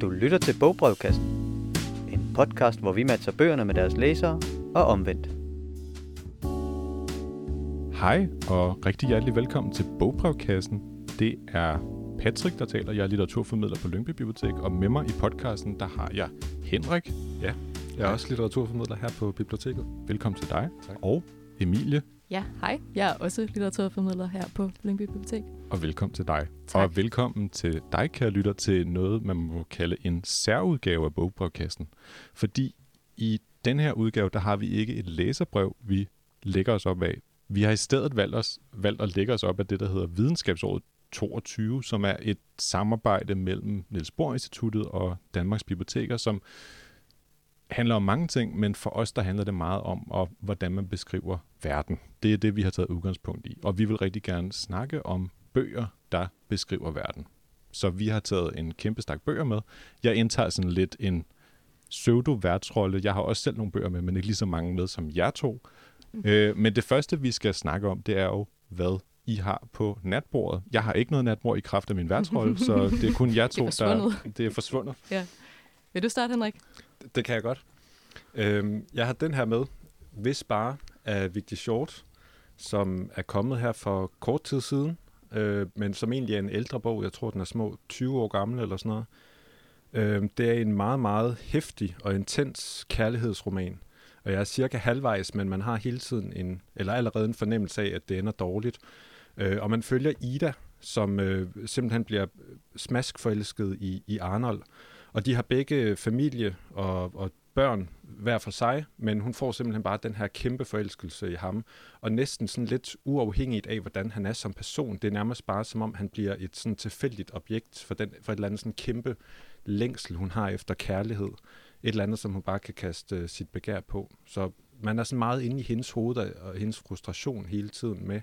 Du lytter til Bogbrevkassen. En podcast, hvor vi matcher bøgerne med deres læsere og omvendt. Hej og rigtig hjertelig velkommen til Bogbrevkassen. Det er Patrick, der taler. Jeg er litteraturformidler på Lyngby Bibliotek, og med mig i podcasten, der har jeg Henrik. Ja, jeg er også litteraturformidler her på biblioteket. Velkommen til dig. Tak. Og Emilie. Ja, hej. Jeg er også litteraturformidler her på Lyngby Bibliotek. Og velkommen til dig. Tak. Og velkommen til dig, kære lytter, til noget, man må kalde en særudgave af Bogbrevkassen. Fordi i den her udgave, der har vi ikke et læserbrev, vi lægger os op af. Vi har i stedet valgt, os, valgt at lægge os op af det, der hedder Videnskabsåret 22, som er et samarbejde mellem Niels Bohr Instituttet og Danmarks Biblioteker, som handler om mange ting, men for os der handler det meget om, og hvordan man beskriver verden. Det er det, vi har taget udgangspunkt i. Og vi vil rigtig gerne snakke om bøger, der beskriver verden. Så vi har taget en kæmpe stak bøger med. Jeg indtager sådan lidt en pseudo-værtsrolle. Jeg har også selv nogle bøger med, men ikke lige så mange med som jer to. Mm. Øh, men det første, vi skal snakke om, det er jo, hvad I har på natbordet. Jeg har ikke noget natbord i kraft af min værtsrolle, så det er kun jer to, Det er der forsvundet. det er forsvundet. Vil du starte, Henrik? Det kan jeg godt. Øhm, jeg har den her med, Hvis bare, af Vigtig Short, som er kommet her for kort tid siden, øh, men som egentlig er en ældre bog. Jeg tror, den er små 20 år gammel eller sådan noget. Øh, det er en meget, meget hæftig og intens kærlighedsroman. Og jeg er cirka halvvejs, men man har hele tiden en, eller allerede en fornemmelse af, at det ender dårligt. Øh, og man følger Ida, som øh, simpelthen bliver smaskforelsket i, i Arnold. Og de har begge familie og, og børn hver for sig, men hun får simpelthen bare den her kæmpe forelskelse i ham, og næsten sådan lidt uafhængigt af, hvordan han er som person. Det er nærmest bare som om, han bliver et sådan tilfældigt objekt for, den, for et eller andet sådan kæmpe længsel, hun har efter kærlighed. Et eller andet, som hun bare kan kaste øh, sit begær på. Så man er sådan meget inde i hendes hoved og- og hendes frustration hele tiden med,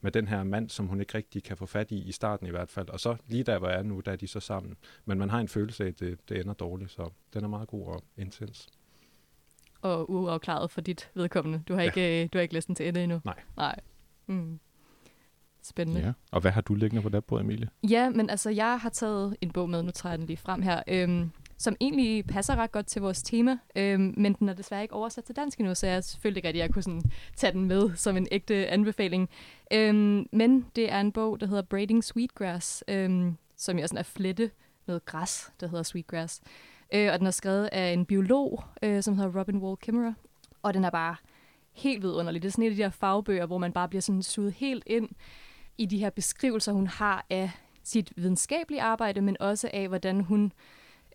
med den her mand, som hun ikke rigtig kan få fat i, i starten i hvert fald. Og så lige der, hvor jeg er nu, der er de så sammen. Men man har en følelse af, at det, det ender dårligt, så den er meget god og intens. Og uafklaret for dit vedkommende. Du har Ja. ikke, øh, du har ikke læst den til ende endnu? Nej. Nej. Mm. Spændende. Ja. Og hvad har du liggende på natbordet, Emilie? Ja, men altså, jeg har taget en bog med, nu tager jeg den lige frem her, øhm, som egentlig passer ret godt til vores tema, øhm, men den er desværre ikke oversat til dansk endnu, så jeg selvfølgelig ikke rigtig, at jeg kunne sådan tage den med som en ægte anbefaling. Øhm, men det er en bog, der hedder Braiding Sweetgrass, øhm, som jo sådan er flette noget græs, der hedder Sweetgrass. Øh, og den er skrevet af en biolog, øh, som hedder Robin Wall Kimmerer, og den er bare helt vidunderlig. Det er sådan en af de her fagbøger, hvor man bare bliver sådan suget helt ind i de her beskrivelser, hun har af sit videnskabelige arbejde, men også af, hvordan hun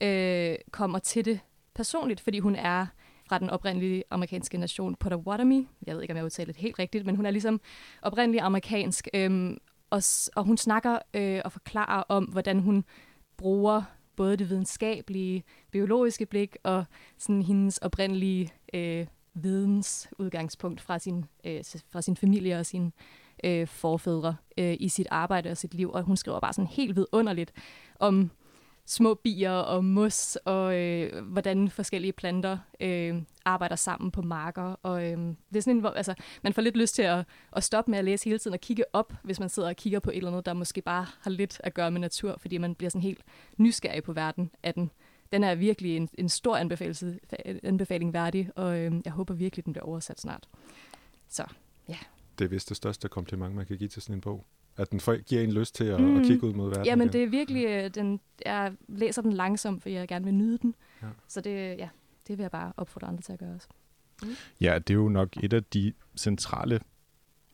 øh, kommer til det personligt, fordi hun er fra den oprindelige amerikanske nation Potawatomi. Jeg ved ikke, om jeg udtaler det helt rigtigt, men hun er ligesom oprindelig amerikansk. Øhm, og, og hun snakker øh, og forklarer om, hvordan hun bruger både det videnskabelige, biologiske blik og sådan hendes oprindelige øh, vidensudgangspunkt fra sin, øh, fra sin familie og sine øh, forfædre øh, i sit arbejde og sit liv. Og hun skriver bare sådan helt vidunderligt om små bier og mos, og øh, hvordan forskellige planter øh, arbejder sammen på marker. Og øh, det er sådan en, hvor, altså, man får lidt lyst til at, at stoppe med at læse hele tiden og kigge op, hvis man sidder og kigger på et eller andet, der måske bare har lidt at gøre med natur, fordi man bliver sådan helt nysgerrig på verden af den. Den er virkelig en, en stor anbefaling, anbefaling værdig, og øh, jeg håber virkelig, den bliver oversat snart. Så ja. Det er vist det største kompliment, man kan give til sådan en bog. At den får, giver en lyst til at, mm. Mm. at kigge ud mod verden. Ja, men igen. det er virkelig, øh, den, jeg læser den langsomt, fordi jeg gerne vil nyde den. Ja. Så det, ja, det vil jeg bare opfordre andre til at gøre også. Ja, det er jo nok et af de centrale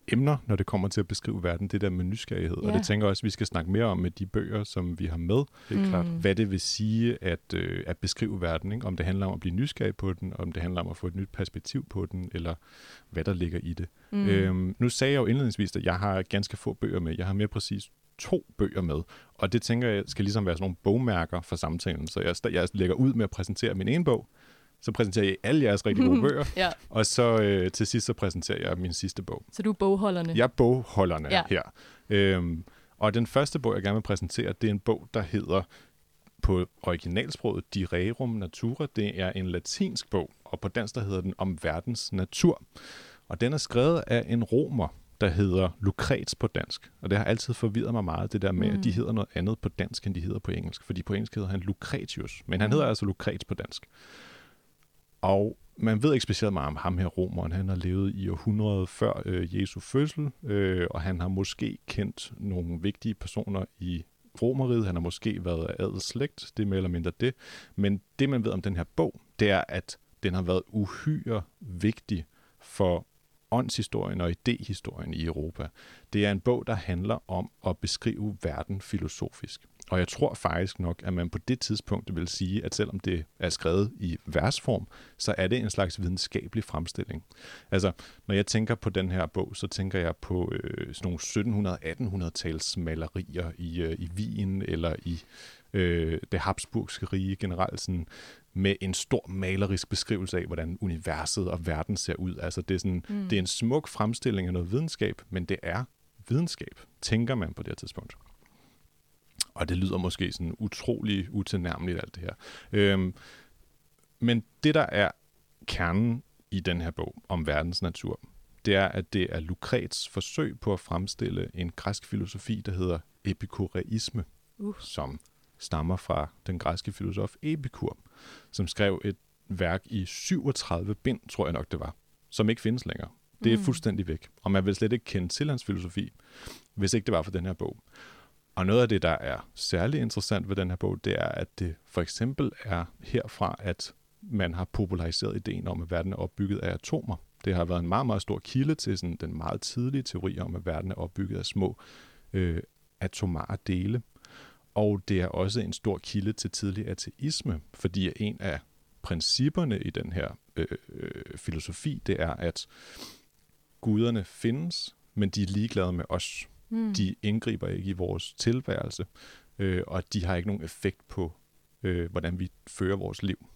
emner, når det kommer til at beskrive verden, det der med nysgerrighed. Og Ja. det tænker jeg også, at vi skal snakke mere om med de bøger, som vi har med. Helt Mm. klart. Hvad det vil sige at, øh, at beskrive verden. Ikke? Om det handler om at blive nysgerrig på den, om det handler om at få et nyt perspektiv på den, eller hvad der ligger i det. Mm. Øhm, nu sagde jeg jo indledningsvis, at jeg har ganske få bøger med. Jeg har mere præcis to bøger med. Og det tænker jeg skal ligesom være sådan nogle bogmærker for samtalen. Så jeg, jeg lægger ud med at præsentere min ene bog, så præsenterer jeg alle jeres rigtig gode bøger, ja, og så øh, til sidst så præsenterer jeg min sidste bog. så du er bogholderne. Jeg er bogholderne Ja. her. Øhm, og den første bog, jeg gerne vil præsentere, det er en bog, der hedder på originalsproget De Rerum Natura. Det er en latinsk bog, og på dansk der hedder den Om verdens natur. Og den er skrevet af en romer, der hedder Lucrets på dansk. Og det har altid forvirret mig meget, det der med, mm. at de hedder noget andet på dansk, end de hedder på engelsk. Fordi på engelsk hedder han Lucretius, men han hedder altså Lucrets på dansk. Og man ved ikke specielt meget om ham her, romeren. Han har levet i århundredet før øh, Jesu fødsel, øh, og han har måske kendt nogle vigtige personer i romeriet. Han har måske været af adelsslægt, det er mere eller mindre det. Men det, man ved om den her bog, det er, at den har været uhyre vigtig for åndshistorien og idehistorien i Europa. Det er en bog, der handler om at beskrive verden filosofisk. Og jeg tror faktisk nok, at man på det tidspunkt vil sige, at selvom det er skrevet i versform, så er det en slags videnskabelig fremstilling. Altså, når jeg tænker på den her bog, så tænker jeg på øh, sådan nogle 1700-1800-tals malerier i, øh, i Wien eller i øh, det Habsburgske rige generelt, sådan, med en stor malerisk beskrivelse af, hvordan universet og verden ser ud. Altså, det er, sådan, mm. det er en smuk fremstilling af noget videnskab, men det er videnskab, tænker man på det tidspunkt. Og det lyder måske sådan utrolig utilnærmeligt alt det her. Øhm, men det, der er kernen i den her bog om verdens natur, det er, at det er Lucrets forsøg på at fremstille en græsk filosofi, der hedder epikureisme, uh. som stammer fra den græske filosof Epikur, som skrev et værk i 37 bind, tror jeg nok det var, som ikke findes længere. Det er mm. fuldstændig væk, og man vil slet ikke kende til hans filosofi, hvis ikke det var for den her bog. Og noget af det, der er særlig interessant ved den her bog, det er, at det for eksempel er herfra, at man har populariseret ideen om, at verden er opbygget af atomer. Det har været en meget, meget stor kilde til sådan den meget tidlige teori om, at verden er opbygget af små øh, atomare dele. Og det er også en stor kilde til tidlig ateisme, fordi en af principperne i den her øh, øh, filosofi, det er, at guderne findes, men de er ligeglade med os. Mm. De indgriber ikke i vores tilværelse, øh, og de har ikke nogen effekt på, øh, hvordan vi fører vores liv.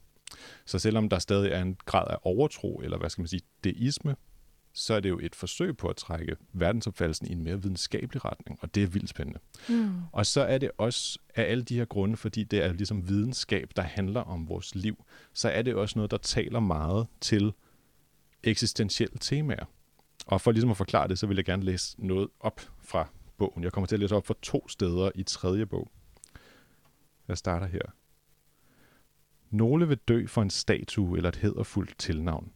Så selvom der stadig er en grad af overtro, eller hvad skal man sige, deisme, så er det jo et forsøg på at trække verdensopfattelsen i en mere videnskabelig retning, og det er vildt spændende. Mm. Og så er det også af alle de her grunde, fordi det er ligesom videnskab, der handler om vores liv, så er det også noget, der taler meget til eksistentielle temaer. Og for ligesom at forklare det, så vil jeg gerne læse noget op fra bogen. Jeg kommer til at læse op fra to steder i tredje bog. Jeg starter her. Nogle vil dø for en statue eller et hederfuldt tilnavn.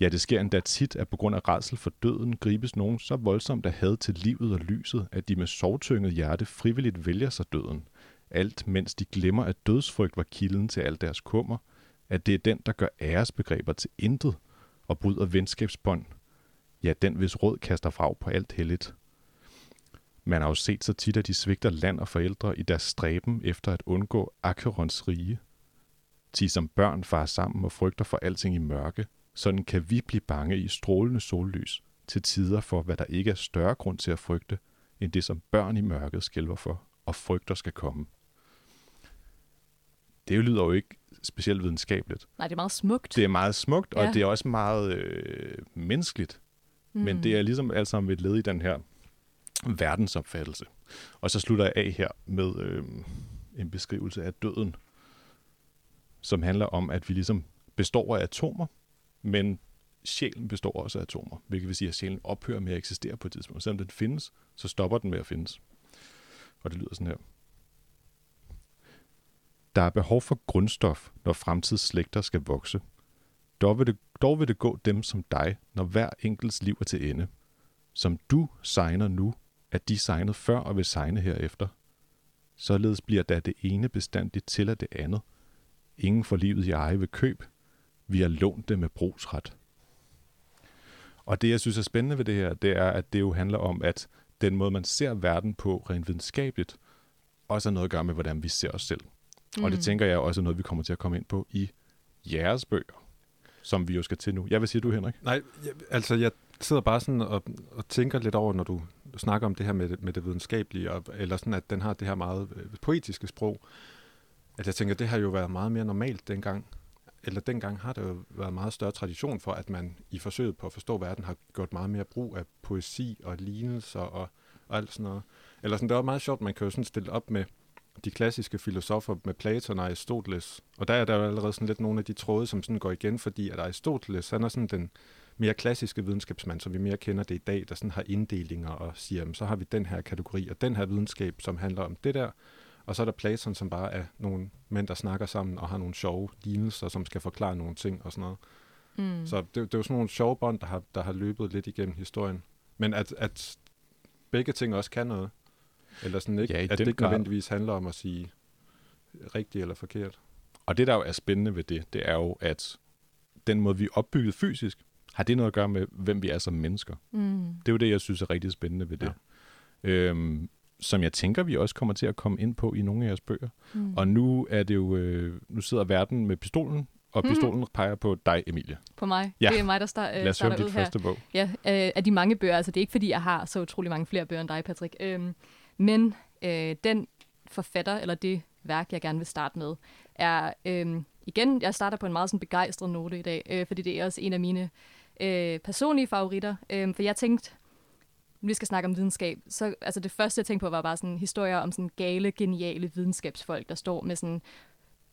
Ja, det sker endda tit, at på grund af redsel for døden gribes nogen så voldsomt af had til livet og lyset, at de med sovtynget hjerte frivilligt vælger sig døden. Alt mens de glemmer, at dødsfrygt var kilden til al deres kummer, at det er den, der gør æresbegreber til intet og bryder venskabsbånd. Ja, den hvis råd kaster frag på alt helligt. Man har jo set så tit, at de svigter land og forældre i deres stræben efter at undgå Acherons rige. De som børn far sammen og frygter for alting i mørke – sådan kan vi blive bange i strålende sollys til tider for, hvad der ikke er større grund til at frygte, end det, som børn i mørket skælver for, og frygter skal komme. Det lyder jo ikke specielt videnskabeligt. Nej, det er meget smukt. Det er meget smukt, og ja. det er også meget øh, menneskeligt. Mm. Men det er ligesom alt sammen et led i den her verdensopfattelse. Og så slutter jeg af her med øh, en beskrivelse af døden, som handler om, at vi ligesom består af atomer, men sjælen består også af atomer, hvilket vil sige, at sjælen ophører med at eksistere på et tidspunkt. Selvom den findes, så stopper den med at findes. Og det lyder sådan her. Der er behov for grundstof, når fremtidsslægter skal vokse. Dog vil, det, dog vil det gå dem som dig, når hver enkelts liv er til ende. Som du signer nu, at de signet før og vil signe herefter. Således bliver der det ene bestandigt til af det andet. Ingen får livet i eje ved køb, vi har lånt det med brugsret. Og det, jeg synes er spændende ved det her, det er, at det jo handler om, at den måde, man ser verden på rent videnskabeligt, også har noget at gøre med, hvordan vi ser os selv. Mm. Og det mm. tænker jeg også er noget, vi kommer til at komme ind på i jeres bøger, som vi jo skal til nu. Ja, hvad siger du, Henrik? Nej, jeg, altså jeg sidder bare sådan og, og tænker lidt over, når du snakker om det her med, det, med det videnskabelige, og, eller sådan, at den har det her meget øh, poetiske sprog, at jeg tænker, det har jo været meget mere normalt dengang eller dengang har der jo været meget større tradition for, at man i forsøget på at forstå verden har gjort meget mere brug af poesi og lignelser og, og alt sådan noget. Eller sådan, det var meget sjovt, man kan jo sådan stille op med de klassiske filosofer med Platon og Aristoteles. Og der er der jo allerede sådan lidt nogle af de tråde, som sådan går igen, fordi at Aristoteles, han er sådan den mere klassiske videnskabsmand, som vi mere kender det i dag, der sådan har inddelinger og siger, jamen, så har vi den her kategori og den her videnskab, som handler om det der. Og så er der Platon, som bare er nogle mænd, der snakker sammen og har nogle sjove lignelser, som skal forklare nogle ting og sådan noget. Mm. Så det, det er jo sådan nogle sjove bånd, der har, der har løbet lidt igennem historien. Men at, at begge ting også kan noget. Eller sådan ikke, ja, at det ikke grad. nødvendigvis handler om at sige rigtigt eller forkert. Og det, der jo er spændende ved det, det er jo, at den måde, vi er opbygget fysisk, har det noget at gøre med, hvem vi er som mennesker. Mm. Det er jo det, jeg synes er rigtig spændende ved det. Ja. Øhm, som jeg tænker, vi også kommer til at komme ind på i nogle af jeres bøger. Mm. Og nu er det jo, øh, nu sidder verden med pistolen, og mm. pistolen mm. peger på dig, Emilie. På mig. Ja. Det er mig, der start, øh, Lad os starter dit ud her. første bog. Ja, øh, af de mange bøger. Altså, det er ikke, fordi jeg har så utrolig mange flere bøger end dig, Patrick. Øhm, men øh, den forfatter, eller det værk, jeg gerne vil starte med, er øh, igen, jeg starter på en meget sådan begejstret note i dag, øh, fordi det er også en af mine øh, personlige favoritter. Øh, for jeg tænkte, vi skal snakke om videnskab, så altså det første, jeg tænkte på, var bare sådan historier om sådan gale, geniale videnskabsfolk, der står med sådan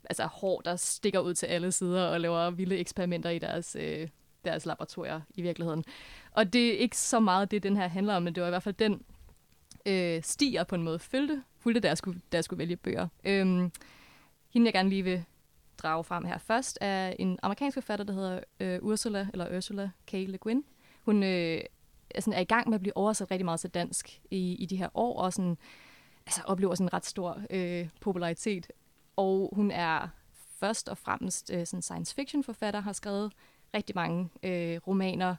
altså hår, der stikker ud til alle sider og laver vilde eksperimenter i deres, øh, deres laboratorier i virkeligheden. Og det er ikke så meget det, den her handler om, men det var i hvert fald den øh, stiger på en måde følte, fulgte, da jeg skulle, da jeg skulle vælge bøger. Øhm, hende, jeg gerne lige vil drage frem her først, er en amerikansk forfatter, der hedder øh, Ursula, eller Ursula K. Le Guin. Hun øh, er, sådan, er i gang med at blive oversat rigtig meget til dansk i, i de her år, og sådan, altså, oplever sådan en ret stor øh, popularitet. Og hun er først og fremmest øh, sådan science fiction forfatter, har skrevet rigtig mange øh, romaner,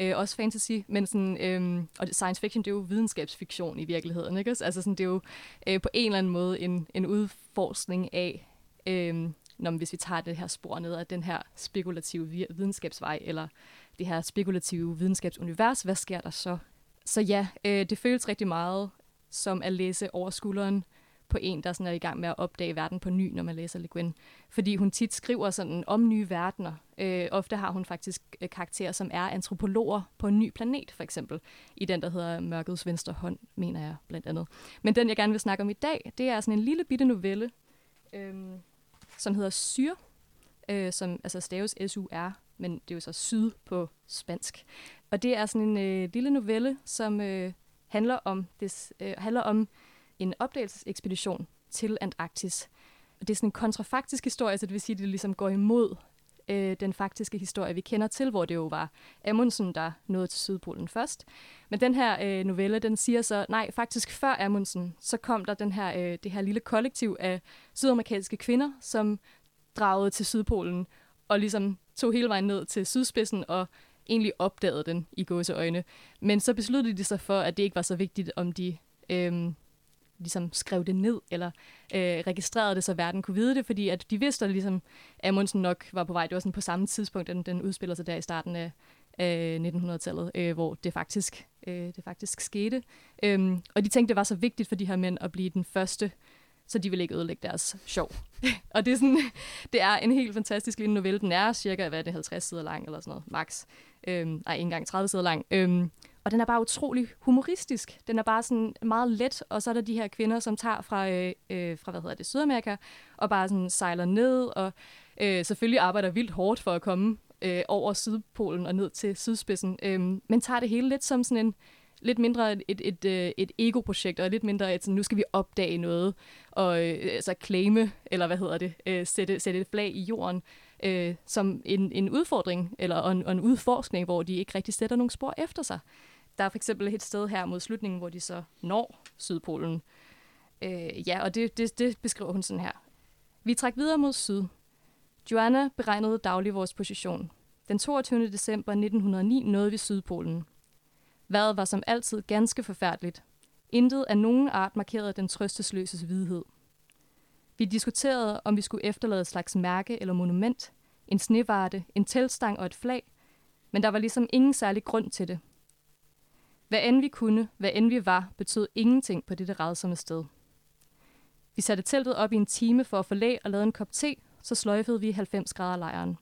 øh, også fantasy, men sådan, øh, og science fiction, det er jo videnskabsfiktion i virkeligheden, ikke? Altså sådan, det er jo øh, på en eller anden måde en, en udforskning af, øh, når, hvis vi tager det her spor ned af den her spekulative videnskabsvej, eller det her spekulative videnskabsunivers, hvad sker der så? Så ja, øh, det føles rigtig meget som at læse over skulderen på en, der sådan er i gang med at opdage verden på ny, når man læser Le Guin. Fordi hun tit skriver sådan om nye verdener. Øh, ofte har hun faktisk øh, karakterer, som er antropologer på en ny planet, for eksempel. I den, der hedder Mørkets Venstre Hånd, mener jeg blandt andet. Men den, jeg gerne vil snakke om i dag, det er sådan en lille bitte novelle, øh, som hedder Syr, øh, som altså staves S-U-R, men det er jo så syd på spansk. Og det er sådan en øh, lille novelle, som øh, handler om det, øh, handler om en opdagelsesekspedition til Antarktis. Og det er sådan en kontrafaktisk historie, så det vil sige, at det ligesom går imod øh, den faktiske historie, vi kender til, hvor det jo var Amundsen, der nåede til Sydpolen først. Men den her øh, novelle, den siger så, nej, faktisk før Amundsen, så kom der den her, øh, det her lille kollektiv af sydamerikanske kvinder, som dragede til Sydpolen og ligesom tog hele vejen ned til sydspidsen og egentlig opdagede den i gåseøjne. Men så besluttede de sig for, at det ikke var så vigtigt, om de øh, ligesom skrev det ned, eller øh, registrerede det, så verden kunne vide det, fordi at de vidste, at ligesom Amundsen nok var på vej. Det var sådan på samme tidspunkt, den, den udspiller sig der i starten af, af 1900-tallet, øh, hvor det faktisk, øh, det faktisk skete. Øhm, og de tænkte, det var så vigtigt for de her mænd at blive den første, så de ville ikke ødelægge deres sjov. og det er, sådan, det er en helt fantastisk lille novelle. Den er cirka, hvad er det, 50 sider lang, eller sådan noget, max. Øhm, nej, ikke engang 30 sider lang. Øhm, og den er bare utrolig humoristisk. Den er bare sådan meget let, og så er der de her kvinder, som tager fra, øh, øh, fra hvad hedder det, Sydamerika, og bare sådan sejler ned, og øh, selvfølgelig arbejder vildt hårdt for at komme øh, over Sydpolen og ned til sydspidsen, øh, men tager det hele lidt som sådan en, lidt mindre et, et, et, øh, et ego-projekt, og lidt mindre et, sådan, nu skal vi opdage noget, og øh, altså claime, eller hvad hedder det, øh, sætte, sætte et flag i jorden, øh, som en, en udfordring, eller en, en udforskning, hvor de ikke rigtig sætter nogle spor efter sig. Der er for eksempel et sted her mod slutningen, hvor de så når Sydpolen. Øh, ja, og det, det, det beskriver hun sådan her. Vi træk videre mod syd. Joanna beregnede daglig vores position. Den 22. december 1909 nåede vi Sydpolen. Vejret var som altid ganske forfærdeligt. Intet af nogen art markerede den trøstesløses hvidhed. Vi diskuterede, om vi skulle efterlade et slags mærke eller monument, en snevarte, en teltstang og et flag, men der var ligesom ingen særlig grund til det. Hvad end vi kunne, hvad end vi var, betød ingenting på dette redsomme sted. Vi satte teltet op i en time for at få læg og lave en kop te, så sløjfede vi 90 grader lejren.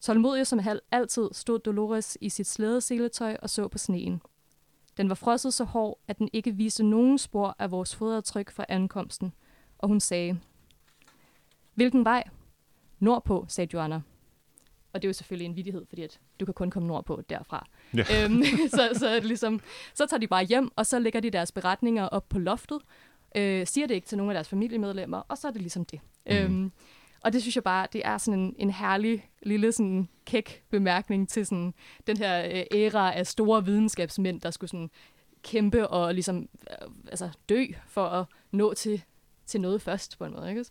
Tålmodig som altid stod Dolores i sit slædeseletøj og så på sneen. Den var frosset så hård, at den ikke viste nogen spor af vores fodretryk fra ankomsten, og hun sagde, Hvilken vej? Nordpå, sagde Joanna. og det er jo selvfølgelig en vidighed, fordi at du kan kun komme nordpå derfra. Ja. Øhm, så, så, ligesom, så tager de bare hjem, og så lægger de deres beretninger op på loftet, øh, siger det ikke til nogle af deres familiemedlemmer, og så er det ligesom det. Mhm. Øhm, og det synes jeg bare, det er sådan en, en herlig lille sådan kæk bemærkning til sådan den her øh, æra af store videnskabsmænd, der skulle sådan kæmpe og ligesom øh, altså dø for at nå til, til noget først på en måde, ikke?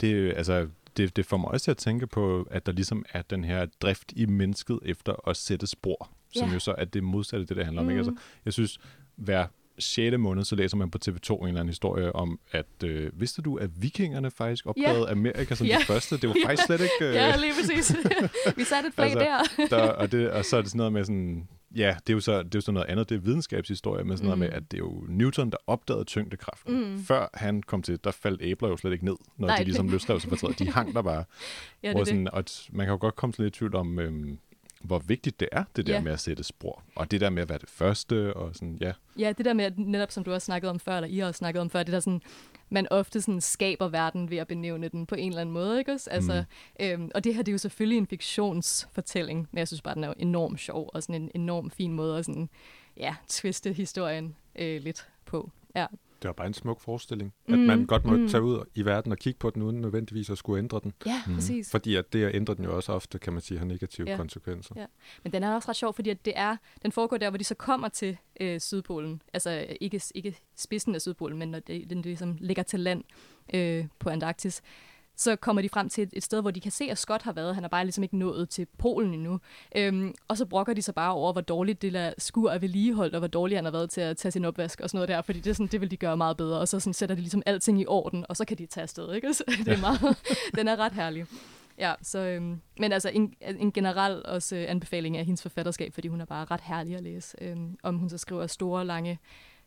Det, jo- altså, det, det får mig også til at tænke på, at der ligesom er den her drift i mennesket efter at sætte spor, som Ja. jo så er det modsatte, det der handler om. Ikke? Mm. Altså, jeg synes, hver 6. måned, så læser man på TV2 en eller anden historie om, at øh, vidste du, at vikingerne faktisk opdagede Amerika som Ja. de første? Det var faktisk slet ikke... Øh, Ja, lige præcis. Vi satte et flag Altså, der. der, og, det, og så er det sådan noget med sådan, ja, det er jo så, det er jo så noget andet, det er videnskabshistorie, men sådan noget Mm. med, at det er jo Newton, der opdagede tyngdekraften. Mm. Før han kom til, der faldt æbler jo slet ikke ned, når Nej, de ligesom det- løsrev sig fra træet. De hang der bare. Ja, det hvor er det. sådan, og man kan jo godt komme sådan lidt i tvivl om, øhm, hvor vigtigt det er, det der Ja. med at sætte spor. Og det der med at være det første, og sådan, ja. Ja, det der med, at netop som du også snakkede om før, eller I har snakket om før, det der sådan, man ofte sådan skaber verden ved at benævne den på en eller anden måde, ikke også? Altså, mm. øhm, og det her, det er jo selvfølgelig en fiktionsfortælling, men jeg synes bare, den er jo enormt sjov, og sådan en enorm fin måde at sådan, ja, twiste historien øh, lidt på. Ja. Det var bare en smuk forestilling, Mm, at man godt må mm. tage ud i verden og kigge på den, uden nødvendigvis at skulle ændre den. Ja, Mhm. mm. præcis. Fordi at det at ændre den jo også ofte, kan man sige, har negative Ja. konsekvenser. Ja. Men den er også ret sjov, fordi at det er, den foregår der, hvor de så kommer til øh, Sydpolen. Altså ikke, ikke spidsen af Sydpolen, men når det, den ligesom ligger til land øh, på Antarktis. Så kommer de frem til et, et sted, hvor de kan se, at Scott har været. Han er bare ligesom ikke nået til Polen endnu. Øhm, og så brokker de sig bare over, hvor dårligt det der skur er vedligeholdt, og hvor dårligt han har været til at tage sin opvask og sådan noget der. Fordi det, sådan, det vil de gøre meget bedre. Og så sådan, sætter de ligesom alting i orden, og så kan de tage afsted. Ikke? Så det er meget, den er ret herlig. Ja, så, øhm, men altså en, en generel også øh, anbefaling af hendes forfatterskab, fordi hun er bare ret herlig at læse. Øhm, om hun så skriver store, lange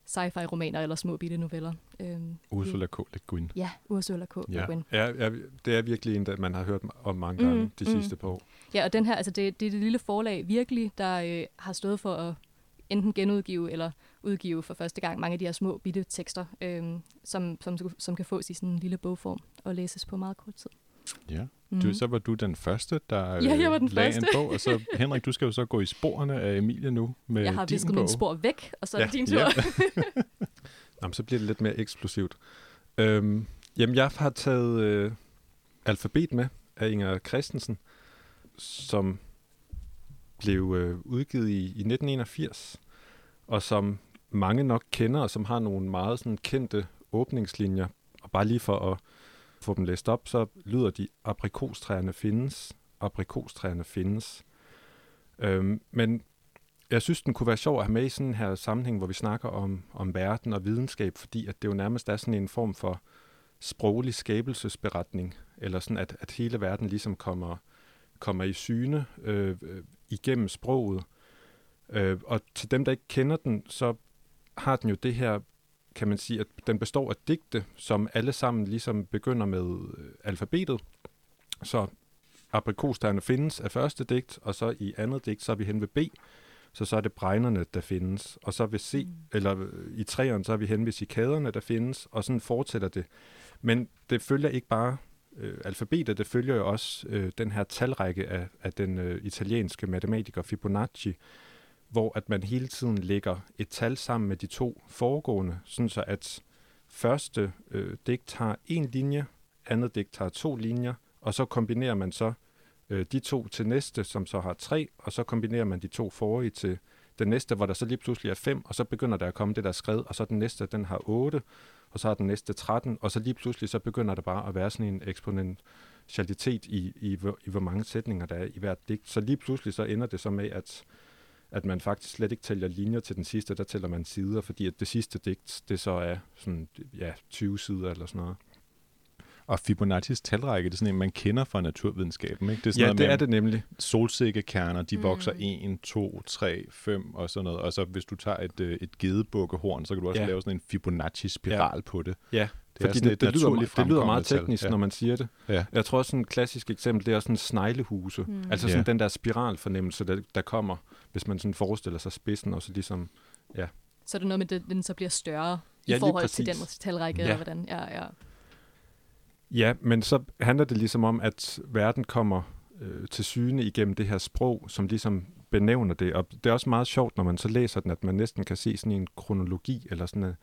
sci-fi-romaner eller små bitte noveller. Øhm, Ursula K. Le Guin. Ja, Ursula K. Ja. Le Guin. Ja, ja, det er virkelig en, der man har hørt om mange gange Mm, de mm. sidste par år. Ja, og den her, altså det, det er det lille forlag virkelig, der øh, har stået for at enten genudgive eller udgive for første gang mange af de her små bitte tekster, øh, som, som, som kan fås i sådan en lille bogform og læses på meget kort tid. Ja. Mm. Du, så var du den første, der Ja, jeg var øh, den lagde første. en bog, og så Henrik, du skal jo så gå i sporene af Emilie nu med jeg har visket mine spor væk, og så er det Ja, din tur. ja. Jamen, så bliver det lidt mere eksplosivt. Øhm, jamen, jeg har taget øh, alfabet med af Inger Christensen, som blev øh, udgivet i, i 1981, og som mange nok kender, og som har nogle meget sådan, kendte åbningslinjer. Og bare lige for at få dem læst op, så lyder de, aprikostræerne findes, aprikostræerne findes. Øhm, men jeg synes, den kunne være sjov at have med i sådan her sammenhæng, hvor vi snakker om, om verden og videnskab, fordi at det jo nærmest er sådan en form for sproglig skabelsesberetning, eller sådan, at, at hele verden ligesom kommer, kommer i syne øh, øh igennem sproget. Øh, og til dem, der ikke kender den, så har den jo det her, kan man sige, at den består af digte, som alle sammen ligesom begynder med øh, alfabetet. Så aprikosterne findes af første digt, og så i andet digt, så er vi hen ved B, så så er det bregnerne, der findes. Og så ved C, Mm. eller øh, i træerne, så er vi hen ved cikaderne, der findes, og sådan fortsætter det. Men det følger ikke bare øh, alfabetet, det følger jo også øh, den her talrække af, af den øh, italienske matematiker Fibonacci, hvor at man hele tiden lægger et tal sammen med de to foregående, sådan så at første øh, digt har en linje, andet digt har to linjer, og så kombinerer man så øh, de to til næste, som så har tre, og så kombinerer man de to forrige til den næste, hvor der så lige pludselig er fem, og så begynder der at komme det der skred, og så den næste, den har 8, og så har den næste 13, og så lige pludselig så begynder der bare at være sådan en eksponentialitet i, i, hvor, i hvor mange sætninger der er i hvert digt. Så lige pludselig så ender det så med, at, at man faktisk slet ikke tæller linjer til den sidste, der tæller man sider, fordi at det sidste digt, det så er sådan, ja, 20 sider eller sådan noget. Og Fibonacci's talrække, det er sådan en, man kender fra naturvidenskaben, ikke? Det er sådan Ja, noget det med, er det nemlig. solsikkekerner, de Mm. vokser 1, 2, 3, 5 og sådan noget. Og så hvis du tager et, øh, et gedebukkehorn, så kan du også Ja. lave sådan en Fibonacci-spiral ja. på det. Ja, Det er fordi sådan det, et det, lyder, det lyder meget teknisk, Ja. når man siger det. Ja. Jeg tror også, sådan et klassisk eksempel, det er sådan sneglehuse. Mm. Altså sådan Ja. den der spiralfornemmelse, der, der kommer, hvis man sådan forestiller sig spidsen, og så ligesom, Så er det noget med, at den så bliver større i Ja, forhold til den talrække, Ja. eller hvordan? Ja, ja. Ja, men så handler det ligesom om, at verden kommer øh, til syne igennem det her sprog, som ligesom benævner det. Og det er også meget sjovt, når man så læser den, at man næsten kan se sådan en kronologi, eller sådan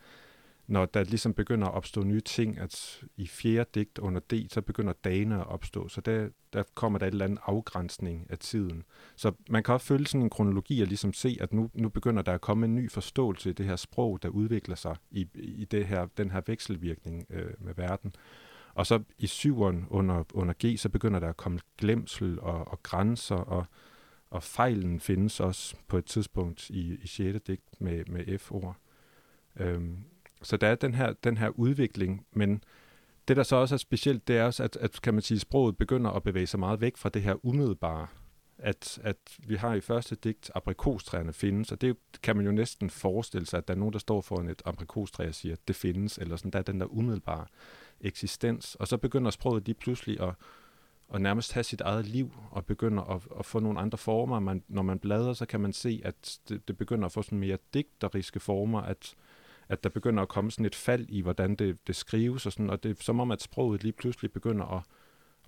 når der ligesom begynder at opstå nye ting, at i fjerde digt under D, så begynder dagene at opstå. Så der, der kommer der et eller andet afgrænsning af tiden. Så man kan også følge sådan en kronologi og ligesom se, at nu, nu begynder der at komme en ny forståelse i det her sprog, der udvikler sig i, i det her, den her vekselvirkning øh, med verden. Og så i syveren under, under G, så begynder der at komme glemsel og, og grænser, og, og fejlen findes også på et tidspunkt i, i 6. digt med, med F-ord. Øhm, så der er den her, den her udvikling, men det, der så også er specielt, det er også, at, at kan man sige, sproget begynder at bevæge sig meget væk fra det her umiddelbare. At, at vi har i første digt, aprikostræerne findes, og det kan man jo næsten forestille sig, at der er nogen, der står foran et aprikostræ og siger, at det findes, eller sådan, der er den der umiddelbare eksistens. Og så begynder sproget lige pludselig at, at nærmest have sit eget liv, og begynder at, at få nogle andre former. Man, når man bladrer, så kan man se, at det, det begynder at få sådan mere digteriske former, at at der begynder at komme sådan et fald i, hvordan det, det skrives, og, sådan, og det er som om, at sproget lige pludselig begynder at,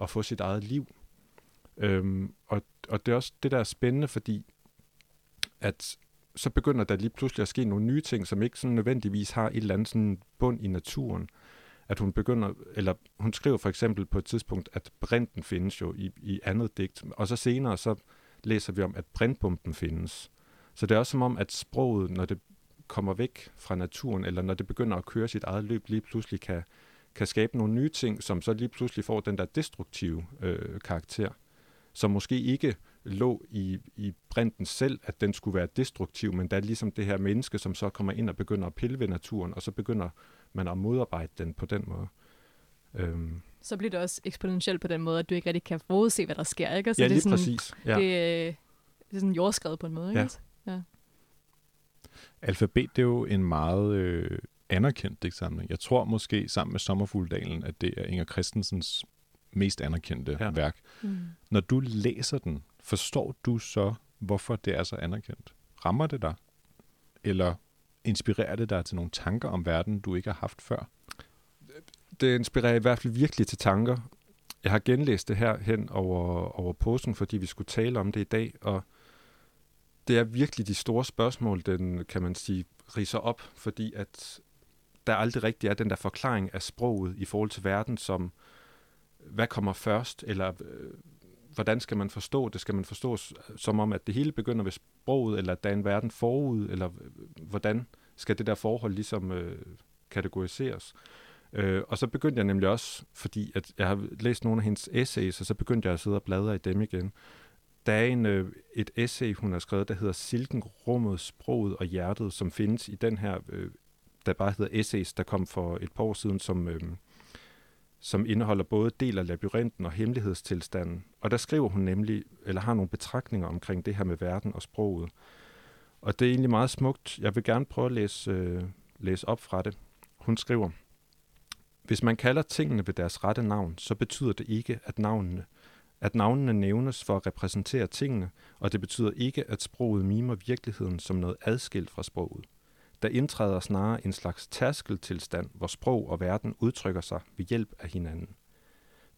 at få sit eget liv. Øhm, og, og det er også det, der er spændende, fordi at så begynder der lige pludselig at ske nogle nye ting, som ikke sådan nødvendigvis har et eller andet sådan bund i naturen. At hun begynder, eller hun skriver for eksempel på et tidspunkt, at brinten findes jo i, i andet digt, og så senere så læser vi om, at brintbomben findes. Så det er også som om, at sproget, når det kommer væk fra naturen, eller når det begynder at køre sit eget løb, lige pludselig kan, kan skabe nogle nye ting, som så lige pludselig får den der destruktive øh, karakter, som måske ikke lå i, i brinten selv, at den skulle være destruktiv, men der er ligesom det her menneske, som så kommer ind og begynder at pille ved naturen, og så begynder man at modarbejde den på den måde. Øhm. Så bliver det også eksponentielt på den måde, at du ikke rigtig kan forudse, hvad der sker, ikke? Så ja, det er sådan, præcis. Ja. Det, det er sådan jordskrevet på en måde, ikke? Ja. ja. Alfabet det er jo en meget øh, anerkendt digtsamling. Jeg tror måske sammen med Sommerfugldalen, at det er Inger Christensens mest anerkendte ja. værk. Mm. Når du læser den, forstår du så, hvorfor det er så anerkendt? Rammer det dig? Eller inspirerer det dig til nogle tanker om verden, du ikke har haft før? Det inspirerer i hvert fald virkelig til tanker. Jeg har genlæst det her hen over, over posen, fordi vi skulle tale om det i dag, og det er virkelig de store spørgsmål, den kan man sige, riser op, fordi at der aldrig rigtig er den der forklaring af sproget i forhold til verden, som hvad kommer først, eller øh, hvordan skal man forstå det? Skal man forstå øh, som om, at det hele begynder ved sproget, eller at der er en verden forud, eller øh, hvordan skal det der forhold ligesom øh, kategoriseres? Øh, og så begyndte jeg nemlig også, fordi at jeg har læst nogle af hendes essays, og så begyndte jeg at sidde og bladre i dem igen. Der er en, øh, et essay, hun har skrevet, der hedder Silken, rummet, sproget og hjertet, som findes i den her, øh, der bare hedder Essays, der kom for et par år siden, som, øh, som indeholder både del af labyrinten og hemmelighedstilstanden. Og der skriver hun nemlig, eller har nogle betragtninger omkring det her med verden og sproget. Og det er egentlig meget smukt. Jeg vil gerne prøve at læse, øh, læse op fra det. Hun skriver, Hvis man kalder tingene ved deres rette navn, så betyder det ikke, at navnene at navnene nævnes for at repræsentere tingene, og det betyder ikke, at sproget mimer virkeligheden som noget adskilt fra sproget. Der indtræder snarere en slags tærskeltilstand, hvor sprog og verden udtrykker sig ved hjælp af hinanden.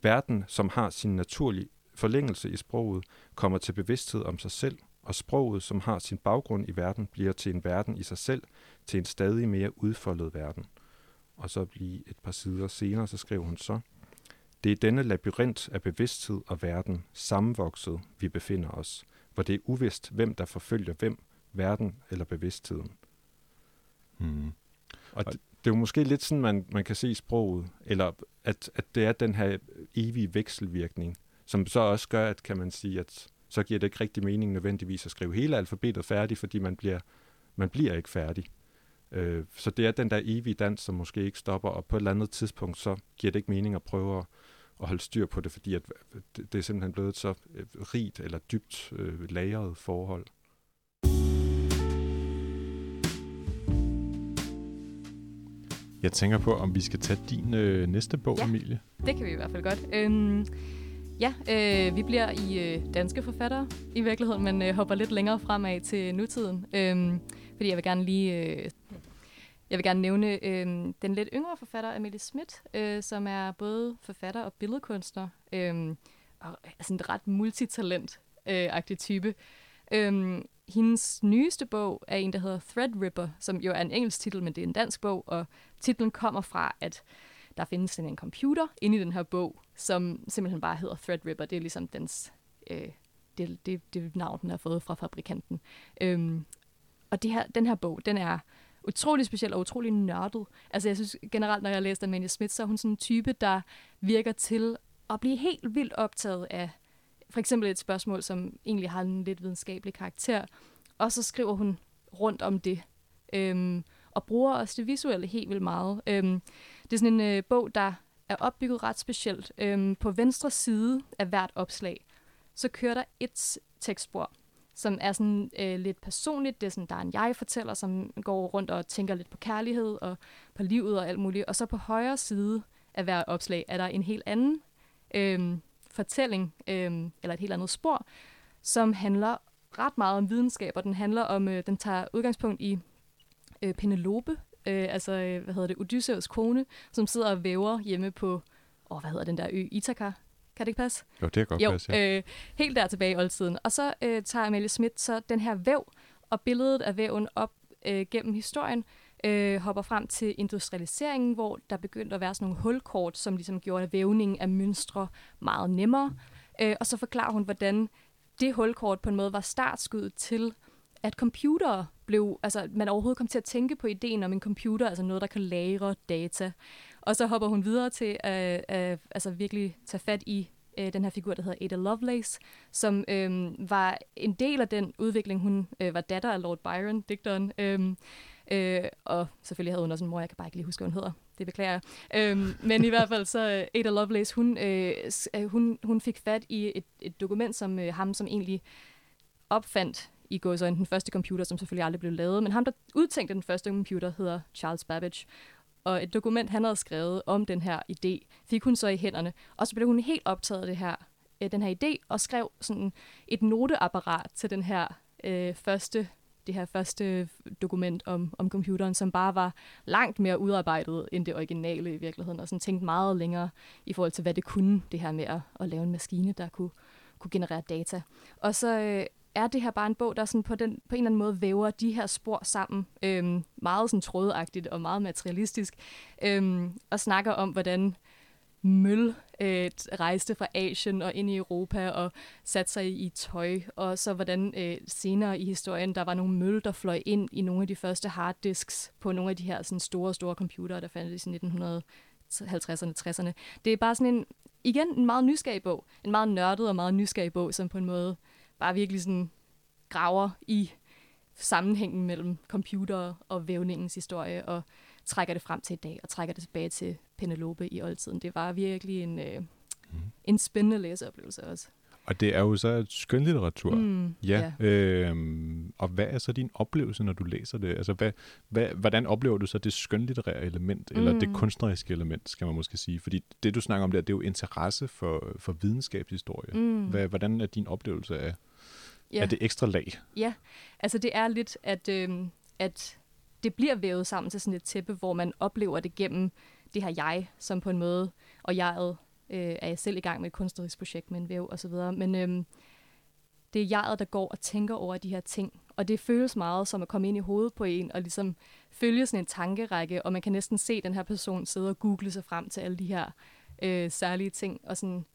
Verden, som har sin naturlige forlængelse i sproget, kommer til bevidsthed om sig selv, og sproget, som har sin baggrund i verden, bliver til en verden i sig selv, til en stadig mere udfoldet verden. Og så lige et par sider senere, så skriver hun så, det er denne labyrint af bevidsthed og verden, sammenvokset, vi befinder os, hvor det er uvist, hvem der forfølger hvem, verden eller bevidstheden. Hmm. Og det, det er jo måske lidt sådan, man, man kan se sproget, eller at, at det er den her evige vekselvirkning, som så også gør, at kan man sige, at så giver det ikke rigtig mening nødvendigvis at skrive hele alfabetet færdigt, fordi man bliver, man bliver ikke færdig. Øh, så det er den der evige dans, som måske ikke stopper, og på et eller andet tidspunkt, så giver det ikke mening at prøve at, at holde styr på det, fordi at det, det er simpelthen blevet et så øh, rigt eller dybt øh, lagret forhold. Jeg tænker på, om vi skal tage din øh, næste bog, ja, Emilie. det kan vi i hvert fald godt. Øhm, ja, øh, vi bliver i øh, danske forfattere i virkeligheden, men øh, hopper lidt længere fremad til nutiden. Øhm, fordi jeg vil gerne lige øh, jeg vil gerne nævne øh, den lidt yngre forfatter, Amelie Schmidt, øh, som er både forfatter og billedkunstner. Øhm, øh, og, altså en ret multitalent-agtig type. Øh, hendes nyeste bog er en, der hedder Threadripper, som jo er en engelsk titel, men det er en dansk bog, og titlen kommer fra, at der findes sådan en computer inde i den her bog, som simpelthen bare hedder Threadripper. Det er ligesom dens, øh, det, det, det navn, den har fået fra fabrikanten. Øhm, og det her, den her bog, den er utrolig speciel og utrolig nørdet. Altså jeg synes generelt, når jeg læste Amanda Smith, så er hun sådan en type, der virker til at blive helt vildt optaget af for eksempel et spørgsmål, som egentlig har en lidt videnskabelig karakter, og så skriver hun rundt om det, øhm, og bruger også det visuelle helt vildt meget. Øhm, det er sådan en øh, bog, der er opbygget ret specielt. Øhm, på venstre side af hvert opslag, så kører der et tekstspor, som er sådan øh, lidt personligt. Det er sådan, der er en jeg-fortæller, som går rundt og tænker lidt på kærlighed og på livet og alt muligt. Og så på højre side af hver opslag er der en helt anden øh, fortælling, øh, eller et helt andet spor, som handler ret meget om videnskab, og den handler om, øh, den tager udgangspunkt i øh, Penelope, øh, altså, øh, hvad hedder det, Odysseus kone, som sidder og væver hjemme på, åh, hvad hedder den der ø, Ithaka, kan det ikke passe? Jo, det kan godt jo, passe, ja. øh, helt der tilbage i oldtiden. Og så øh, tager Amalie Schmidt så den her væv og billedet af væven op øh, gennem historien, øh, hopper frem til industrialiseringen, hvor der begyndte at være sådan nogle hulkort, som ligesom gjorde vævningen af mønstre meget nemmere. Øh, og så forklarer hun, hvordan det hulkort på en måde var startskud til, at computere blev, altså man overhovedet kom til at tænke på ideen om en computer, altså noget, der kan lagre data. Og så hopper hun videre til at uh, altså virkelig tage fat i øh, den her figur, der hedder Ada Lovelace, som øh, var en del af den udvikling. Hun øh, var datter af Lord Byron, digteren. Øh, Øh, og selvfølgelig havde hun også en mor, jeg kan bare ikke lige huske, hvad hun hedder. Det beklager jeg. Øhm, men i hvert fald så øh, Ada Lovelace, hun, øh, øh, hun, hun fik fat i et, et dokument, som øh, ham, som egentlig opfandt i går så den første computer, som selvfølgelig aldrig blev lavet. Men ham, der udtænkte den første computer, hedder Charles Babbage og et dokument, han havde skrevet om den her idé, fik hun så i hænderne. Og så blev hun helt optaget af det her, øh, den her idé, og skrev sådan et noteapparat til den her øh, første det her første dokument om, om computeren, som bare var langt mere udarbejdet end det originale i virkeligheden, og sådan tænkte meget længere i forhold til, hvad det kunne, det her med at, at lave en maskine, der kunne, kunne generere data. Og så øh, er det her bare en bog, der sådan på, den, på en eller anden måde væver de her spor sammen, øhm, meget sådan trådagtigt og meget materialistisk, øhm, og snakker om, hvordan møl øh, rejste fra Asien og ind i Europa og satte sig i, tøj, og så hvordan øh, senere i historien, der var nogle møl, der fløj ind i nogle af de første harddisks på nogle af de her sådan store, store computere, der fandtes i 1950'erne, 60'erne. Det er bare sådan en, igen, en meget nysgerrig bog. En meget nørdet og meget nysgerrig bog, som på en måde bare virkelig sådan graver i sammenhængen mellem computer og vævningens historie, og trækker det frem til i dag, og trækker det tilbage til Penelope i oldtiden. Det var virkelig en, øh, mm. en spændende læseoplevelse også. Og det er jo så skønlitteratur. Mm, ja. ja. Øhm, og hvad er så din oplevelse, når du læser det? Altså, hvad, hvad, hvordan oplever du så det skønlitterære element, mm. eller det kunstneriske element, skal man måske sige? Fordi det, du snakker om der, det er jo interesse for, for videnskabshistorie. Mm. Hvad, hvordan er din oplevelse af, ja. af det ekstra lag? Ja, altså det er lidt, at, øh, at det bliver vævet sammen til sådan et tæppe, hvor man oplever det gennem det her jeg, som på en måde, og jeget øh, er jeg selv i gang med et kunstnerisk projekt med en væv og så videre, men øh, det er jeget, der går og tænker over de her ting, og det føles meget som at komme ind i hovedet på en, og ligesom følge sådan en tankerække, og man kan næsten se den her person sidde og google sig frem til alle de her øh, særlige ting, og sådan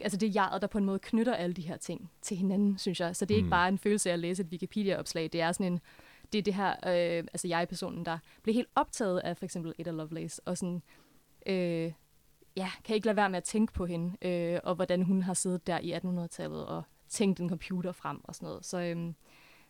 altså det er jeget, der på en måde knytter alle de her ting til hinanden, synes jeg. Så det er mm. ikke bare en følelse af at læse et Wikipedia-opslag. Det er sådan en, det er det her, øh, altså jeg-personen, der bliver helt optaget af for eksempel Ada Lovelace, og sådan, øh, ja, kan ikke lade være med at tænke på hende, øh, og hvordan hun har siddet der i 1800-tallet og tænkt en computer frem og sådan noget. Så, øh,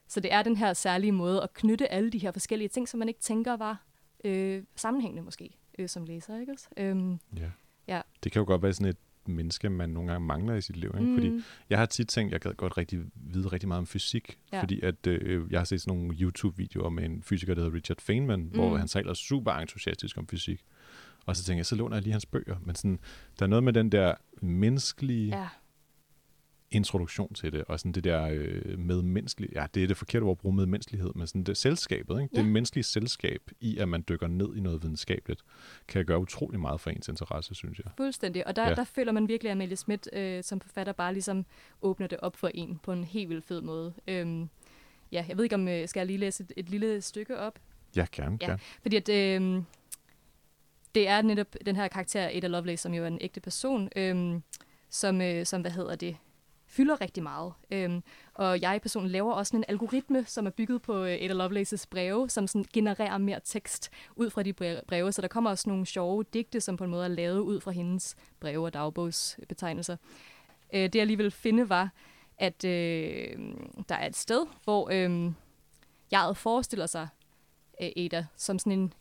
så det er den her særlige måde at knytte alle de her forskellige ting, som man ikke tænker var øh, sammenhængende måske, øh, som læser, ikke også? Øh, ja. ja. Det kan jo godt være sådan et menneske, man nogle gange mangler i sit liv. Ikke? Mm. Fordi jeg har tit tænkt, jeg gad godt rigtig vide rigtig meget om fysik, ja. fordi at øh, jeg har set sådan nogle YouTube-videoer med en fysiker, der hedder Richard Feynman, mm. hvor han taler super entusiastisk om fysik. Og så tænker jeg, så låner jeg lige hans bøger. Men sådan, der er noget med den der menneskelige ja. Introduktion til det, og sådan det der øh, medmenneskelige, ja, det er det forkerte ord at bruge medmenneskelighed, men sådan det selskabet, ikke? Ja. det menneskelige selskab i, at man dykker ned i noget videnskabeligt, kan gøre utrolig meget for ens interesse, synes jeg. Fuldstændig. Og der, Ja. der føler man virkelig, at Amalie Schmidt øh, som forfatter bare ligesom åbner det op for en på en helt vildt fed måde. Øhm, ja, jeg ved ikke om, øh, skal jeg lige læse et, et lille stykke op? Ja, gerne, Ja. gerne. Fordi at, øh, det er netop den her karakter, Ada Lovelace, som jo er en ægte person, øh, som, øh, som, hvad hedder det, fylder rigtig meget. Øhm, og jeg personligt laver også en algoritme, som er bygget på øh, Ada Lovelaces breve, som sådan genererer mere tekst ud fra de breve. Så der kommer også nogle sjove digte, som på en måde er lavet ud fra hendes breve og dagbogsbetegnelser. Øh, det jeg lige ville finde var, at øh, der er et sted, hvor øh, jeg forestiller sig øh, Ada som sådan en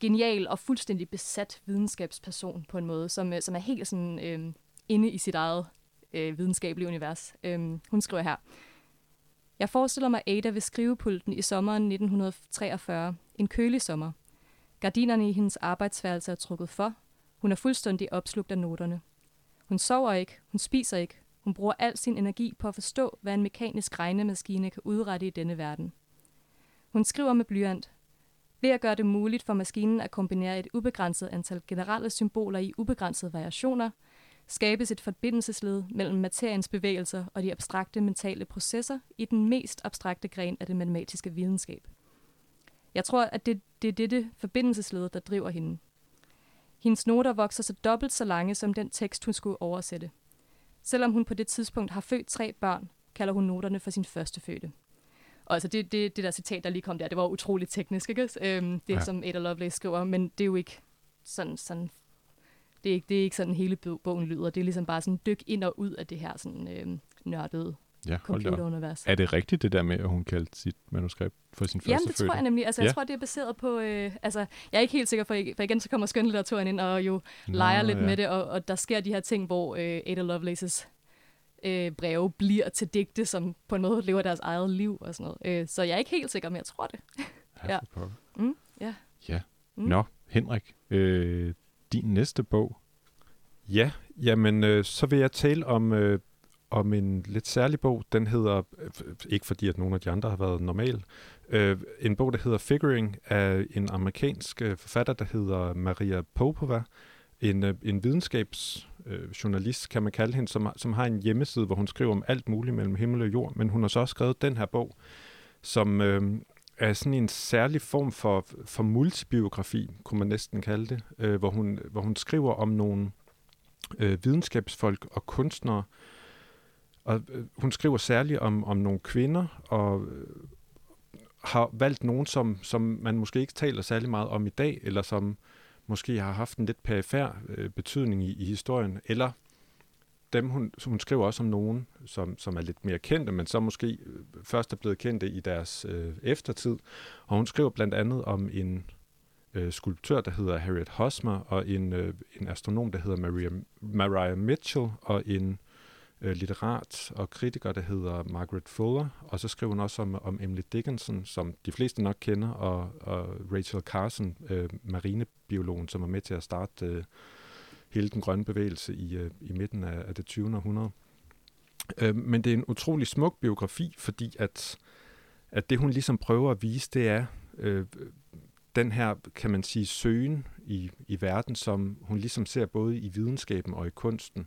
genial og fuldstændig besat videnskabsperson på en måde, som, øh, som er helt sådan øh, inde i sit eget øh, videnskabelige univers. Øhm, hun skriver her. Jeg forestiller mig Ada ved skrivepulten i sommeren 1943. En kølig sommer. Gardinerne i hendes arbejdsværelse er trukket for. Hun er fuldstændig opslugt af noterne. Hun sover ikke, hun spiser ikke. Hun bruger al sin energi på at forstå, hvad en mekanisk regnemaskine kan udrette i denne verden. Hun skriver med blyant. Ved at gøre det muligt for maskinen at kombinere et ubegrænset antal generelle symboler i ubegrænsede variationer, skabes et forbindelsesled mellem materiens bevægelser og de abstrakte mentale processer i den mest abstrakte gren af det matematiske videnskab. Jeg tror, at det, det er dette forbindelsesled, der driver hende. Hendes noter vokser så dobbelt så lange som den tekst, hun skulle oversætte. Selvom hun på det tidspunkt har født tre børn, kalder hun noterne for sin første fødte. Og altså det, det, det der citat, der lige kom der, det var utroligt teknisk, ikke? Øhm, det, Ja. som Ada Lovelace skriver, men det er jo ikke sådan, sådan det er, ikke, det er ikke sådan hele bo- bogen lyder. Det er ligesom bare sådan dyk ind og ud af det her sådan øhm, nørdede Ja, computerunivers. Er det rigtigt, det der med, at hun kaldte sit manuskript for sin første Jamen, det tror jeg nemlig. Altså, jeg Ja. tror, det er baseret på... Øh, altså, jeg er ikke helt sikker, for, for igen, så kommer skønlitteraturen ind og jo Nå, leger lidt ja. med det, og, og der sker de her ting, hvor øh, Ada Lovelaces øh, breve bliver til digte, som på en måde lever deres eget liv og sådan noget. Øh, så jeg er ikke helt sikker, men jeg tror det. Ja. Mm, ja. Ja. Mm. Nå, Henrik, øh, din næste bog. Ja, jamen øh, så vil jeg tale om, øh, om en lidt særlig bog. Den hedder, øh, ikke fordi at nogen af de andre har været normal, øh, en bog, der hedder Figuring af en amerikansk øh, forfatter, der hedder Maria Popova. En, øh, en videnskabsjournalist, øh, journalist, kan man kalde hende, som, som har en hjemmeside, hvor hun skriver om alt muligt mellem himmel og jord. Men hun har så også skrevet den her bog, som øh, af sådan en særlig form for, for multibiografi, kunne man næsten kalde det, øh, hvor, hun, hvor hun skriver om nogle øh, videnskabsfolk og kunstnere. Og øh, hun skriver særligt om, om nogle kvinder, og øh, har valgt nogen, som, som man måske ikke taler særlig meget om i dag, eller som måske har haft en lidt perifær øh, betydning i, i historien, eller dem, hun, hun skriver også om nogen, som, som er lidt mere kendte, men som måske øh, først er blevet kendte i deres øh, eftertid. Og hun skriver blandt andet om en øh, skulptør, der hedder Harriet Hosmer, og en, øh, en astronom, der hedder Maria, Mariah Mitchell, og en øh, litterat og kritiker, der hedder Margaret Fuller. Og så skriver hun også om, om Emily Dickinson, som de fleste nok kender, og, og Rachel Carson, øh, marinebiologen, som er med til at starte øh, hele den grønne bevægelse i, øh, i midten af, af det 20. århundrede. Øh, men det er en utrolig smuk biografi, fordi at, at det, hun ligesom prøver at vise, det er øh, den her, kan man sige, søgen i, i verden, som hun ligesom ser både i videnskaben og i kunsten.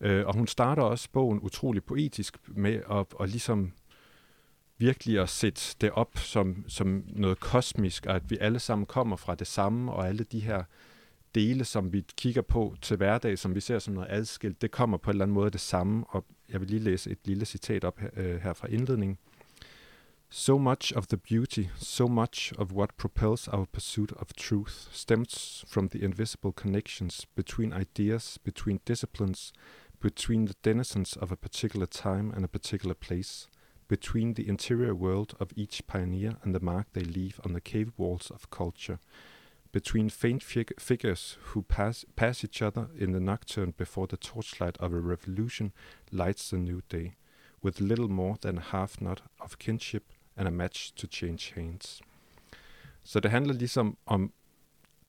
Øh, og hun starter også bogen utrolig poetisk med at, at ligesom virkelig at sætte det op som, som noget kosmisk, og at vi alle sammen kommer fra det samme, og alle de her dele, som vi kigger på til hverdag, som vi ser som noget adskilt, det kommer på en eller anden måde det samme. Og jeg vil lige læse et lille citat op her, øh, her fra indledningen. So much of the beauty, so much of what propels our pursuit of truth stems from the invisible connections between ideas, between disciplines, between the denizens of a particular time and a particular place, between the interior world of each pioneer and the mark they leave on the cave walls of culture, between faint fig- figures who pass, pass each other in the nocturne before the torchlight of a revolution lights the new day, with little more than a half knot of kinship and a match to change hands. Så det handler ligesom om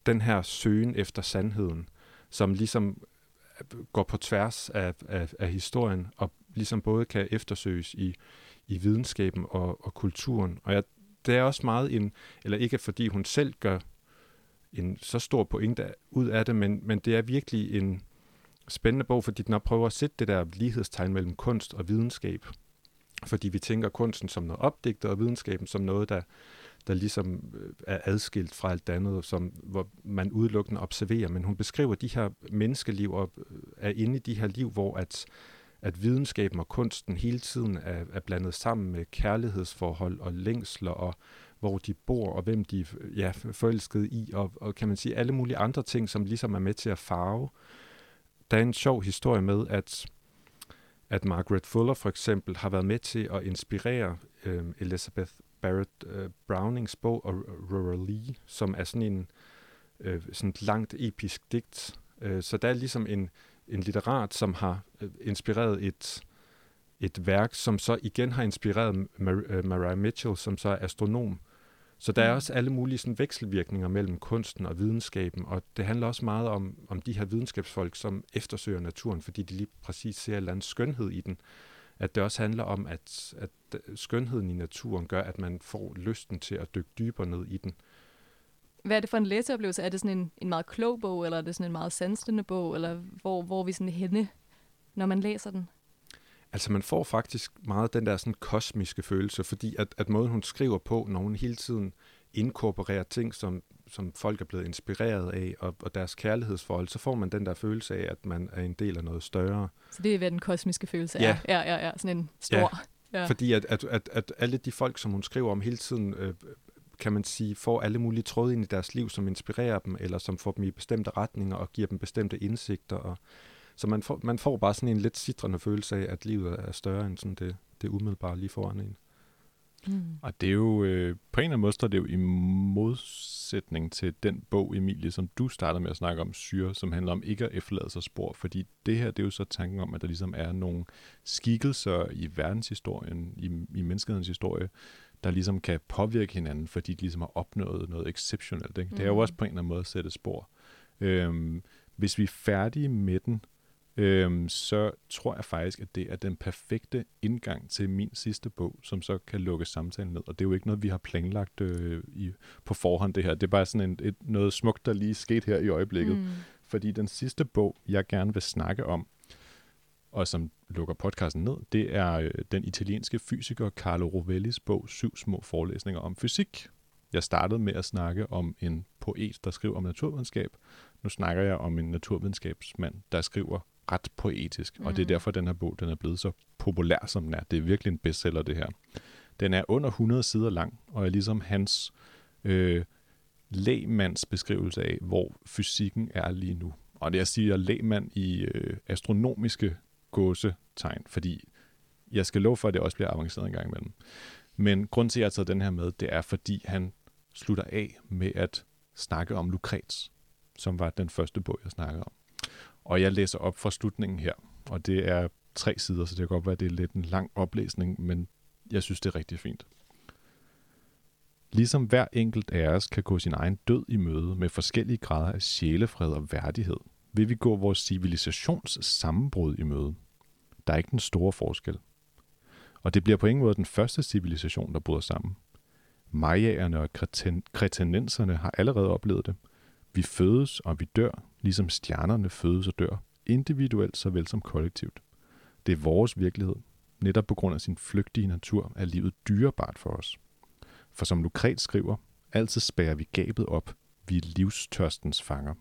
den her søgen efter sandheden, som ligesom øh, går på tværs af, af, af historien, og ligesom både kan eftersøges i, i videnskaben og, og kulturen. Og jeg, det er også meget en, eller ikke fordi hun selv gør en så stor pointe ud af det, men, men det er virkelig en spændende bog, fordi den prøver at sætte det der lighedstegn mellem kunst og videnskab. Fordi vi tænker kunsten som noget opdigtet, og videnskaben som noget, der, der ligesom øh, er adskilt fra alt andet, som, hvor man udelukkende observerer. Men hun beskriver de her menneskeliv og øh, er inde i de her liv, hvor at, at videnskaben og kunsten hele tiden er, er blandet sammen med kærlighedsforhold og længsler og hvor de bor, og hvem de er ja, forelskede i, og, og kan man sige alle mulige andre ting, som ligesom er med til at farve. Der er en sjov historie med, at, at Margaret Fuller for eksempel har været med til at inspirere øh, Elizabeth Barrett øh, Brownings bog Aurora Lee, som er sådan en øh, sådan et langt episk digt. Øh, så der er ligesom en, en litterat, som har øh, inspireret et, et værk, som så igen har inspireret Mar- øh, Mariah Mitchell, som så er astronom. Så der er mm. også alle mulige sådan, vekselvirkninger mellem kunsten og videnskaben, og det handler også meget om, om de her videnskabsfolk, som eftersøger naturen, fordi de lige præcis ser en eller anden skønhed i den. At det også handler om, at, at skønheden i naturen gør, at man får lysten til at dykke dybere ned i den. Hvad er det for en læseoplevelse? Er det sådan en, en meget klog bog, eller er det sådan en meget sansende bog, eller hvor, hvor er vi sådan henne, når man læser den? Altså man får faktisk meget den der sådan kosmiske følelse, fordi at, at måden hun skriver på, når hun hele tiden inkorporerer ting, som, som folk er blevet inspireret af, og, og deres kærlighedsforhold, så får man den der følelse af, at man er en del af noget større. Så det er, hvad den kosmiske følelse ja. er? Ja, ja, ja. Sådan en stor... Ja. Ja. Fordi at, at, at, at alle de folk, som hun skriver om hele tiden, øh, kan man sige, får alle mulige tråde ind i deres liv, som inspirerer dem, eller som får dem i bestemte retninger og giver dem bestemte indsigter. Og, så man får, man får bare sådan en lidt sidrende følelse af, at livet er større end sådan det, det umiddelbare lige foran en. Mm. Og det er jo, øh, på en eller anden måde, det er jo i modsætning til den bog, Emilie, som du startede med at snakke om, Syre, som handler om ikke at efterlade sig spor. Fordi det her, det er jo så tanken om, at der ligesom er nogle skikkelser i verdenshistorien, i, i menneskehedens historie, der ligesom kan påvirke hinanden, fordi de ligesom har opnået noget exceptionelt. Ikke? Mm. Det er jo også på en eller anden måde at sætte spor. Øhm, hvis vi er færdige med den, øhm, så tror jeg faktisk, at det er den perfekte indgang til min sidste bog, som så kan lukke samtalen ned. Og det er jo ikke noget, vi har planlagt øh, i, på forhånd, det her. Det er bare sådan en, et, noget smukt, der lige sket her i øjeblikket. Mm. Fordi den sidste bog, jeg gerne vil snakke om, og som lukker podcasten ned, det er øh, den italienske fysiker Carlo Rovellis bog Syv små forelæsninger om fysik. Jeg startede med at snakke om en poet, der skriver om naturvidenskab. Nu snakker jeg om en naturvidenskabsmand, der skriver ret poetisk, mm. og det er mm. derfor, den her bog den er blevet så populær, som den er. Det er virkelig en bestseller, det her. Den er under 100 sider lang, og er ligesom hans øh, lægmands beskrivelse af, hvor fysikken er lige nu. Og det jeg siger lægmand i øh, astronomiske gåsetegn, fordi jeg skal love for, at det også bliver avanceret en gang imellem. Men grund til, at jeg har taget den her med, det er, fordi han slutter af med at snakke om Lukrets, som var den første bog, jeg snakkede om. Og jeg læser op fra slutningen her, og det er tre sider, så det kan godt være, at det er lidt en lang oplæsning, men jeg synes, det er rigtig fint. Ligesom hver enkelt af os kan gå sin egen død i møde med forskellige grader af sjælefred og værdighed, vil vi gå vores civilisations sammenbrud i møde. Der er ikke den store forskel. Og det bliver på ingen måde den første civilisation, der bryder sammen. Majaerne og kreten- kretenenserne har allerede oplevet det. Vi fødes og vi dør, ligesom stjernerne fødes og dør, individuelt såvel som kollektivt. Det er vores virkelighed. Netop på grund af sin flygtige natur er livet dyrebart for os. For som Lukret skriver, altid spærer vi gabet op. Vi er livstørstens fanger.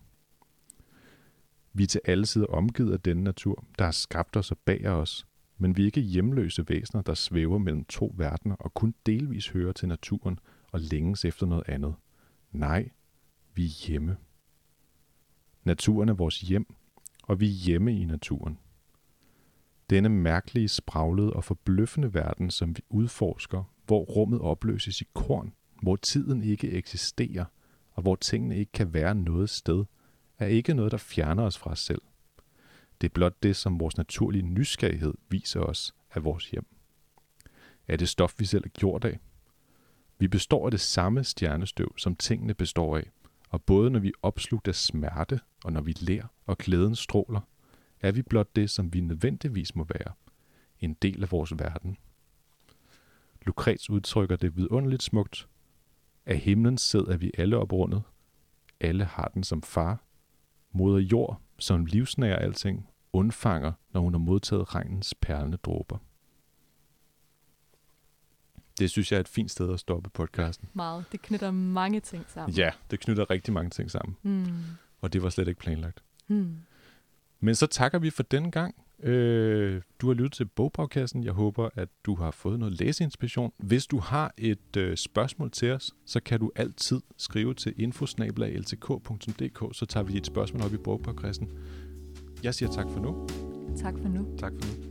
Vi er til alle sider omgivet af denne natur, der har skabt os og bager os, men vi er ikke hjemløse væsener, der svæver mellem to verdener og kun delvis hører til naturen og længes efter noget andet. Nej, vi er hjemme. Naturen er vores hjem, og vi er hjemme i naturen. Denne mærkelige, spraglede og forbløffende verden, som vi udforsker, hvor rummet opløses i korn, hvor tiden ikke eksisterer, og hvor tingene ikke kan være noget sted, er ikke noget, der fjerner os fra os selv. Det er blot det, som vores naturlige nysgerrighed viser os af vores hjem. Er det stof, vi selv er gjort af? Vi består af det samme stjernestøv, som tingene består af, og både når vi opslugt af smerte, og når vi ler og glæden stråler, er vi blot det, som vi nødvendigvis må være. en del af vores verden. Lukrets udtrykker det vidunderligt smukt. Af himlen er vi alle oprundet. Alle har den som far. Moder jord, som livsnærer alting, undfanger, når hun har modtaget regnens perlende dråber. Det synes jeg er et fint sted at stoppe podcasten. Meget. Det knytter mange ting sammen. Ja, det knytter rigtig mange ting sammen, Mm. og det var slet ikke planlagt. Mm. Men så takker vi for denne gang. Øh, du har lyttet til Bogbragkassen. Jeg håber, at du har fået noget læseinspiration. Hvis du har et øh, spørgsmål til os, så kan du altid skrive til infosnabelagltk.dk, så tager vi et spørgsmål op i Bogbragkassen. Jeg siger tak for nu. Tak for nu. Tak for nu.